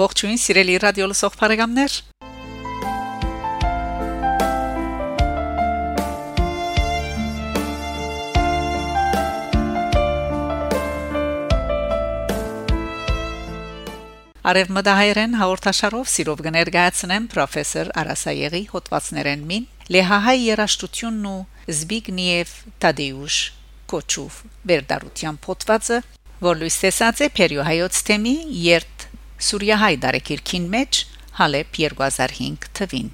Ողջույն սիրելի ռադիո լսող բարեկամներ։ Արևմտահայերեն հաղորդաշարով սիրով կներկայացնեմ պրոֆեսոր Արասայեգի հոդվածներեն մին Լեհահայ երաշտությունն ու Զբիգնիև Տադեյուշ Կոչուվ վերդարության փոթվածը որ լույս տեսած է Պերիոհայոց թեմի երթ Սուրիահայ դարեկիրքին մեջ Հալեբ 2005 թվին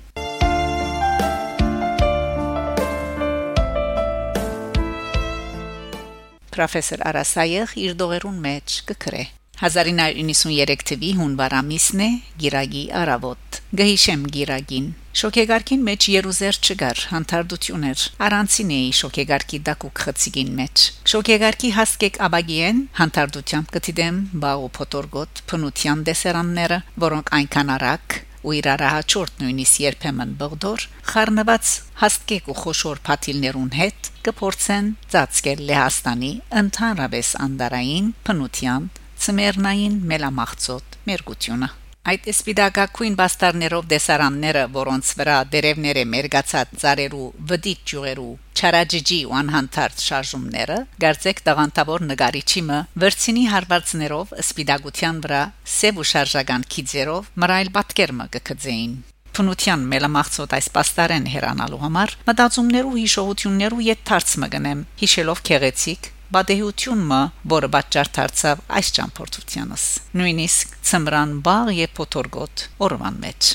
Պրոֆեսոր Արասայեղ իր դողերուն մեջ կգրե 1993 թվականի հունվար ամիսն է Գիրագի արավոտ գհիշեմ Գիրագին շոկեգարքին մեջ երուզեր չգար հանդարտություն էր առանցին էի շոկեգարքի դակուկ խցիկին մեջ շոկեգարքի հասկեք աբագիեն հանդարտությամբ կդիդեմ բաղու փոթորգոտ փնության դեսերանները որոնք այնքան արագ ու իր արահաճորդ նույնիսկ երբեմն բղդոր խառնված հաստկեք ու խոշոր փաթիլներուն հետ կփորձեն ծածկել Լեհաստանի ընդհանրապես անդարային փնության ծմերնային մելամաղձոտ մերգությունը Այդ սպիդակակույն բաստարներով դեսարանները, որոնց վրա դերևները մերգացած ծարերու վդիտ ջուղերու չարաջջի ու անհանթարդ շարժումները գարձեք տաղանտավոր նկարիչիմը վերցինի հարվածներով սպիդագության վրա սև ու շարժական քիծերով մռայլ պատկերմը կգծեին Փնության մելամաղցոտ այս պաստարեն հերանալու համար մտածումներու հիշողություններու ետ դարձ մգնեմ հիշելով քեղեցիկ բադեհությունը, որը պատճառ դարձավ այս ճամփորդությանս։ Նույնիսկ ծմրան բաղ եւ փոթորգոտ օրվան մեջ։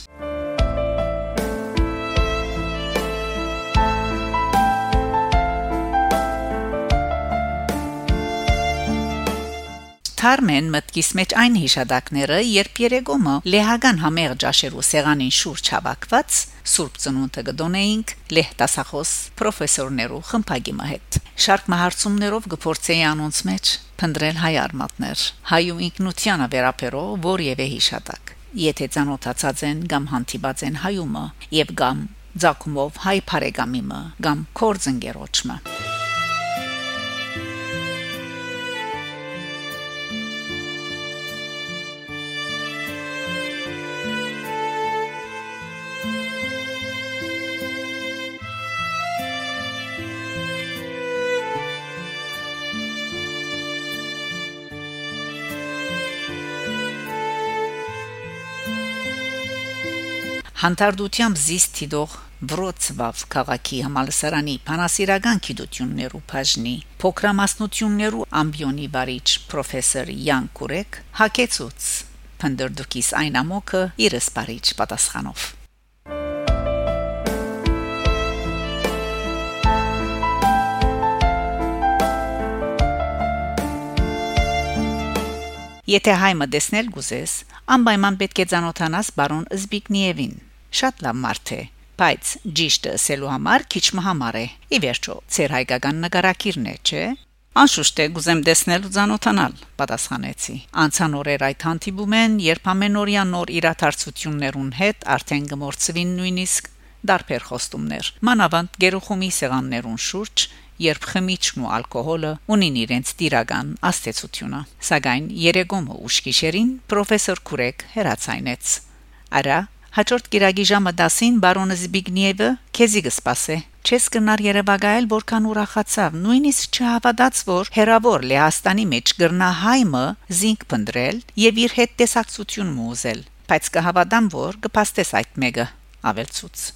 Թարմեն մտքիս մեջ այն հիշադակները, երբ Երեգոմը լեհական համեղ ջաշերու սեղանին շուրջ հավաքված Սուրբ ծնունդը գդոնեինք լեհտասախոս պրոֆեսորներու խմբագի մհետ։ Շարք մահարցումներով գործեի անոնց մեջ փնդրել հայ արմատներ, հայու ինքնությանը վերապերո որևէ հիշադակ։ Եթե ցանոթացած են կամ հանդիպած են հայումը եւ կամ ցակումով հայ բարեկամիմը կամ կորձընկերոջը Հանդարտությամբ զիստ դիդող Վրոցվավ քաղաքի համալսարանի փանասիրական գիտություններու բաժնի փոքրամասնություններու ամբիոնի վարիչ պրոֆեսոր Յան Կուրեկ հակեցուց փնդրդուկիս այն ամոքը իր սպարիչ պատասխանով Եթե հայմը դեսնել գուզես, անպայման պետք է ճանոթանաս բարոն Զբիգնիևին Շատ լավ մարդ է, բայց ճիշտը ասելու համար քիչ մհամար է։ Ի վերջո, ծեր հայկական նկարակիրն է, չէ՞։ Անշուշտ է գուզեմ տեսնել ու ճանոթանալ, պատասխանեցի։ Անցան օրեր այդ հանդիպում են, երբ ամենօրյա նոր իրաթարցություններուն հետ արդեն գմորցվին նույնիսկ դարբեր խոստումներ։ Մանավանդ գերուխումի սեղաններուն շուրջ երբ խմիչքն ու ալկոհոլը ունին իրենց տիրական աստեցությունը։ Սակայն Երեգոմը ուշքիշերին պրոֆեսոր Կուրեկ հերացայնեց։ Արա Հաջորդ գիրագի ժամը 10-ին բարոնը Զբիգնիևը քեզի կսպասե։ Չես կնար Երևանայել որքան ուրախացավ, նույնիսկ չհավատաց, որ հերավոր Լեհաստանի մեջ գրնա հայմը զինք փնդրել եւ իր հետ տեսակցություն մուզել, բայց կհավատամ, որ կփաստես այդ մեկը ավելցուց։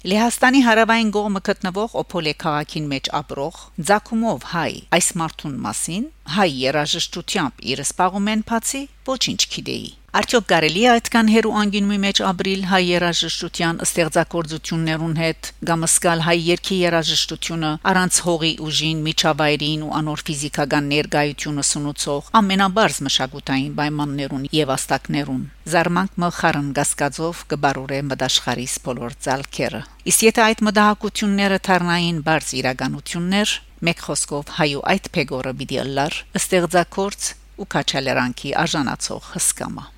Լեհաստանի հարավային կողմը գտնվող Օփոլե քաղաքին մեջ ապրող Ձակումով հայ այս մարդուն մասին հայ երաժշտությամբ իր սպաղում են բացի ոչինչ գիտեի Արդյոք կարելի է այդքան հերու անգինումի մեջ ապրիլ հայ երաժշտության ստեղծագործություններուն հետ կամ սկալ հայ երկի երաժշտությունը առանց հողի ուժին, միջավայրին ու անոր ֆիզիկական ներկայությունը սնուցող ամենաբարձ մշակութային պայմաններուն եւ աստակներուն զարմանք մխարն գասկածով կբարուրե մդաշխարիս բոլոր ցալքերը իսկ եթե այդ մդահակությունները թարնային բարձ իրականություններ մեկ խոսքով հայու այդ փեգորը պիտի լար ստեղծագործ ու քաչալերանքի արժանացող հսկամա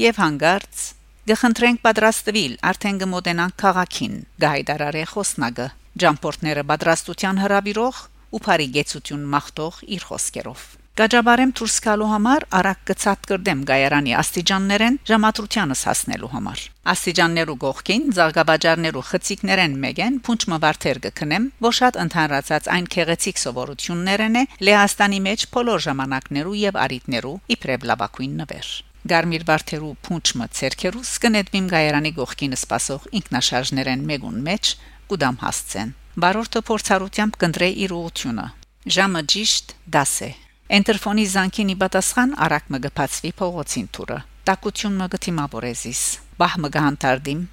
եւ հանգարց Գխնդրենք պատրաստվիլ արդեն գմոտենանք քաղաքին գայդարարե խոսնագը ջամփորտները պատրաստության հրավիրող ու բարի գեցություն մաղթող իր խոսքերով Գաջաբարեմ դուրս գալու համար արագ գծած կրդեմ գայարանի աստիճաններեն ժամատրությանս հասնելու համար։ Աստիճաններու գողքին զարգաբաժարներու խցիկներեն մեկեն փունջ մվարթեր գքնեմ, որ շատ ընդհանրացած այն քեղեցիկ սովորություններն է Լեհաստանի մեջ բոլոր ժամանակներու եւ արիտներու իբրև լավակույն նվեր։ Գարմիր Վարդերու փունչը ցերքերուս կնետմիմ գայարանի գողքին սպասող ինքնաշարժներ են մեգուն մեջ կուդամ հասցեն։ Բարորդը փորձառությամբ կընտրե իր ուղությունը։ Ժամը ճիշտ 10 է։ Էնտերֆոնի զանգին ի պատասխան արակ մը գփացվի փողոցին թուրը։ Տակություն մը գտիմավորեզիս։ Բահ մը գանտարդիմ,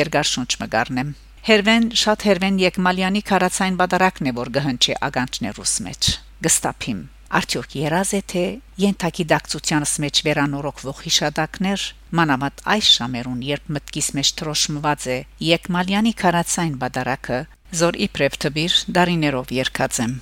երկար շունչ մը գառնեմ։ Հերվեն շատ հերվեն Եկմալյանի քարացային բադարակն է որ գհնչի ագանչներուս մեջ։ Գստափիմ Արդյոք երազ է թե յենթակի դակցությանս մեջ վերանորոգվող հիշադակներ մանավանդ այս շամերուն երբ մտքիս մեջ տրոշմված է Եկմալյանի քարացային բադարակը զոր իբրև թբիր դարիներով երկած եմ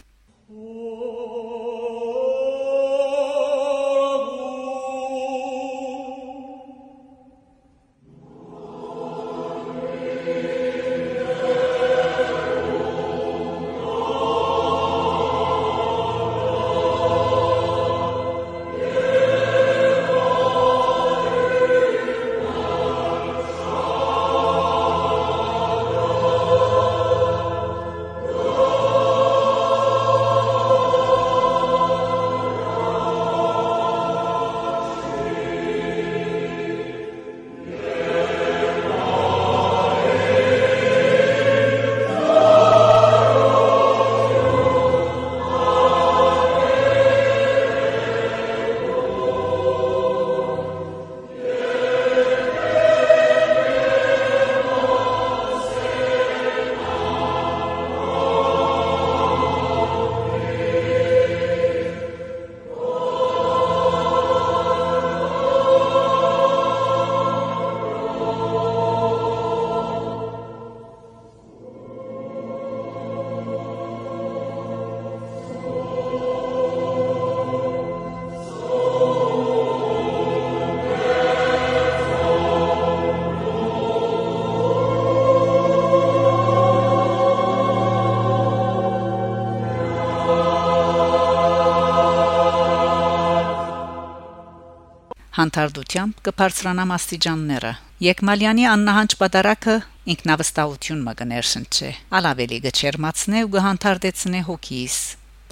հանդարտությամբ կբարձրանամ աստիճանները։ Եկմալյանի աննահանջ պատարակը ինքնավստահություն մգներ շնչե։ Ալավելի գչերմացնե ու գհանդարտեցնե հոգիս։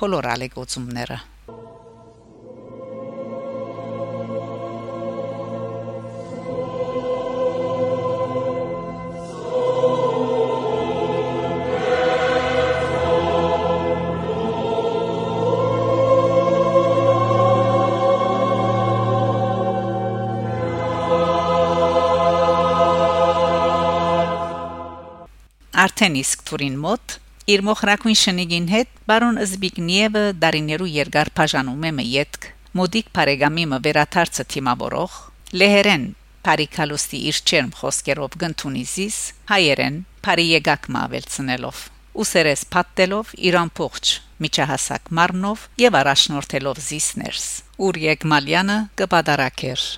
Բոլոր ալեգոցումները Արդեն իսկ Թուրին մոտ իր մոխրակույն շնիգին հետ բարոն Զբիգնիևը դարիներու երկար բաժանում է մյետք մոդիկ բարեգամի մը վերաթարցը թիմավորող լեհերեն Փարիկալուստի իր չերմ խոսքերով գնթունիզիս հայերեն Փարի եկակ մավելցնելով ուսերես փաթելով իրան փողջ միջահասակ մարմնով եւ առաջնորդելով զիսներս ուր եկմալյանը կպատարակեր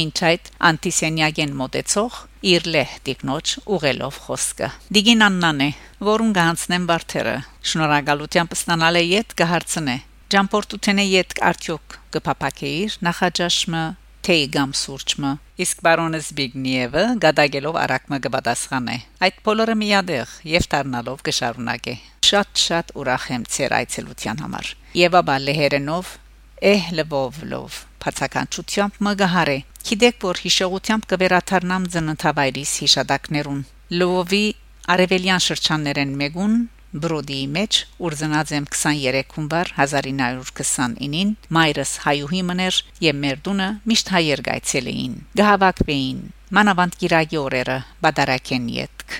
մինչ այդ անտիսենյագեն մոտեցող իր լեհ տիկնոջ ուղելով խոսքը դիգին աննան է որուն գանցնեմ բարթերը շնորհակալությամբ ստանալ է իդ կհարցնե ջամպորտութենե իդ արդյոք կփապակեիր նախաճաշմը թեյ գամ սուրճմը իսկ բարոնը Զբիգնիևը գադագելով արակմը կպատասխանե այդ բոլորը միադեղ եւ դառնալով կշարունակե շատ շատ ուրախ եմ ցեր այցելության համար եւ աբա լեհերենով էհ լվով լով բացականչությամբ մգահարե Գիտեք, որ հիշողությամբ կվերաթարնամ ծննդավայրիս հիշադակներուն։ Լովի արևելյան շրջաններեն մեկուն Բրոդիի մեջ ուրզնած եմ 23 հունվար 1929-ին մայրս հայուհի մներ եւ մեր դունը միշտ հայեր գայցել էին գահավակվեին մանավանդ գիրագի օրերը բադարակեն յետք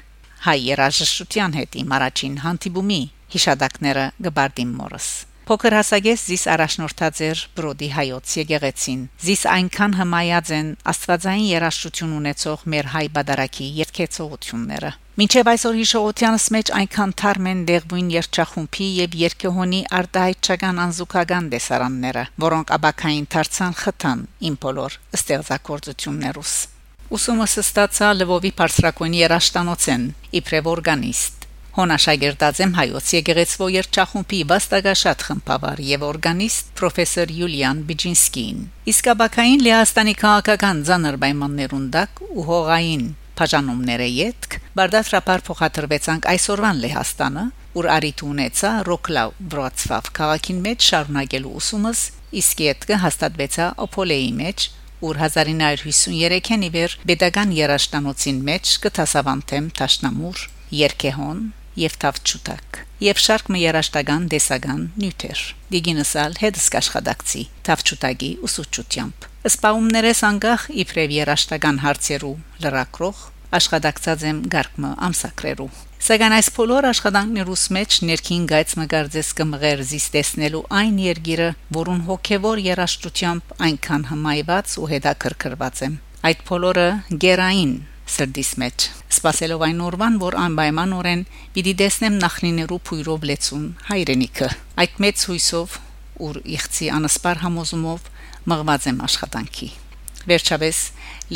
հայ երաժշտության հետ իմ առաջին հանդիպումի հիշադակները գբարդին մորս Փոքր հասակես զիս առաջնորդած էր բրոդի հայոց եկեղեցին։ Զիս այնքան հմայած են աստվածային երաշխություն ունեցող մեր հայ բադարակի երկեցողությունները։ Մինչև այսօր հիշողությանս մեջ այնքան թարմ են դեղբույն երջախումբի եւ երկհոնի արտահայտչական անզուգական դեսարանները, որոնք աբակային դարձան խթան իմ բոլոր ստեղծագործություններուս։ Ուսումը ստացա Լվովի Փարսրակոնի երաշտանոցեն իբրև օրգանիստ Հոնաշագերտածեմ հայոց եկեղեցվո երջախումբի վաստակաշատ խմբավար եւ օրգանիստ պրոֆեսոր Յուլիան Բիջինսկին։ Իսկաբակային Լեհաստանի քաղաքական ցաներ պայմաններուն դակ ու հողային բաժանումները յետք բարդասրապար փոխադրվեցանք այսօրվան Լեհաստանը, ուր արիտ ունեցա Ռոկլավ Վրացվավ քաղաքին մեջ շարունակելու ուսումս, իսկ յետքը հաստատվեցա Օփոլեի մեջ ուր 1953-ին իվեր pedagogan երաշտանոցին մեջ կտասավանդեմ Տաշնամուր Երկեհոն եւ Թավչուտակ եւ շարք մը երաշտական դեսական նյութեր դիգինսալ հետս աշխատակցի Թավչուտագի ուսուցչությամբ սպաումներես անգախ իբրև երաշտական հարցերու լրակրող աշխատակցած եմ գարկմը ամսակրերու Սակայն այս բոլոր աշխատանքներուս մեջ ներքին գայծ մգարձես կմղեր զիստեսնելու այն երգիրը, որուն հոգևոր երաշտությամբ այնքան հմայված ու հետաքրքրված եմ։ Այդ բոլորը գերային սրդիս մեջ սпасելով այն օրվան որ անպայմանորեն պիտի տեսնեմ նախնիներու փույրով լեցուն հայրենիքը այդ մեծ հույսով ուր իղծի անսպար համոզումով մղված եմ աշխատանքի վերջապես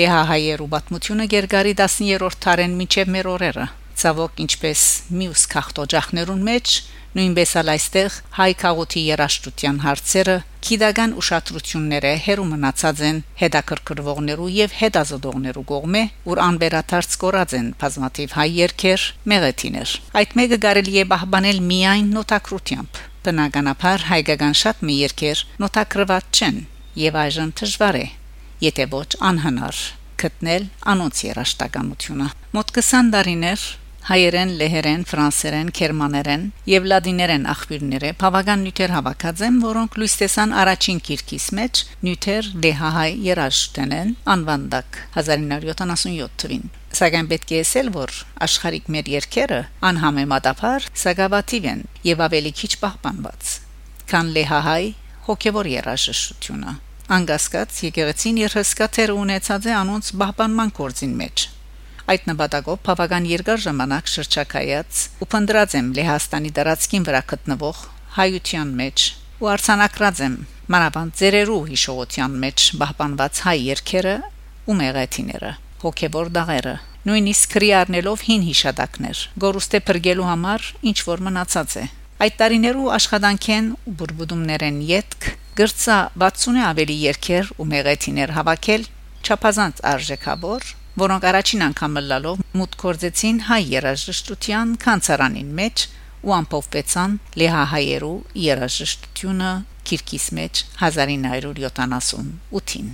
լեհա հայերու պատմությունը գերգարի 10-րդ տարեն միջև մեր օրերը ցավոք ինչպես մյուս քաղտոջախներուն մեջ նույնպես ալ այստեղ հայ քաղուտի երաշտության հարցերը քիդական ուշադրությունները հերու մնացած են հետաքրքրվողներու եւ հետազոտողներու կողմէ որ անբերաթարց կորած են բազմաթիվ հայ երկեր մեղեթիներ այդ մեկը կարելի է բահբանել միայն նոտակրությամբ բնականաբար հայկական շատ մի երկեր նոտակրված չեն եւ այժմ դժվար է եթե ոչ անհնար գտնել անոնց երաշտականությունը մոտ 20 տարիներ հայերեն, լեհերեն, ֆրանսերեն, գերմաներեն եւ լադիներեն աղբյուրները բավական նյութեր հավաքած են, որոնք լույս տեսան առաջին քիրքիս մեջ նյութեր լեհահայ երաժշտեն են անվանդակ 1977 թվին։ Սակայն պետք է ասել, որ աշխարհիկ մեր երկերը անհամեմատաբար սակավաթիվ են եւ ավելի քիչ պահպանված, քան լեհահայ հոգեվոր երաժշտությունը։ Անգասկած եկեղեցին երհսկաթեր ունեցած է անոնց պահպանման կորձին մեջ Այդ նպատակով բավական երկար ժամանակ շրջակայած ու փնդրած եմ Լեհաստանի դարածքին վրա գտնվող հայության մեջ ու արցանակրած եմ մանավանդ ձերերու հիշողության մեջ բահբանված հայ երկերը ու մեղեթիները հոգեվոր դաղերը նույնիսկ քրի առնելով հին հիշադակներ գորուստե փրկելու համար ինչ որ մնացած է այդ տարիներու աշխատանքեն ու բուրբուդումներեն յետք գրծա 60-ը ավելի երկեր ու մեղեթիներ հավաքել չափազանց արժեքավոր որոնք առաջին անգամ լալով մուտք կորձեցին հայ երաժշտության կանցարանին մեջ ու ամփոփվեցան լեհահայերու երաժշտությունը Կիրկիս մեջ 1978-ին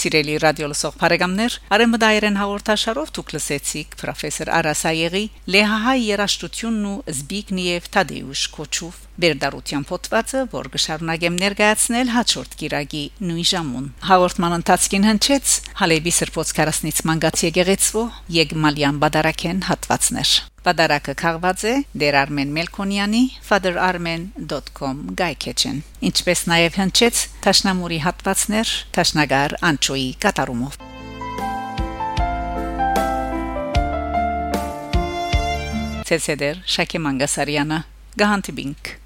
Սիրելի ռադիոլսող բարեկամներ, արեմդայերեն հաղորդաշարով դուք լսեցիք պրոֆեսոր Արասայեգի Լեհահայ երաշտությունն ու Զբիգնիև Թադեուշ Կոչուվ Բերդարության փոթվածը, որ կշարունակեմ ներկայացնել հաջորդ գիրագի նույն ժամուն։ Հաղորդման ընթացքին հնչեց Հալեբի Սրբոց 40-ից մանգած եկեղեցվո Եգմալյան Բադարակեն հատվածներ։ Պատարակը քաղված է Դեր Արմեն Մելքոնյանի faderarmen.com գայքեչեն ինչպես նաև հնչեց Տաշնամուրի հատվածներ Տաշնագար Անչոյի կատարումով Ցեցեդեր Շակե Մանգասարյանը Gahantibink.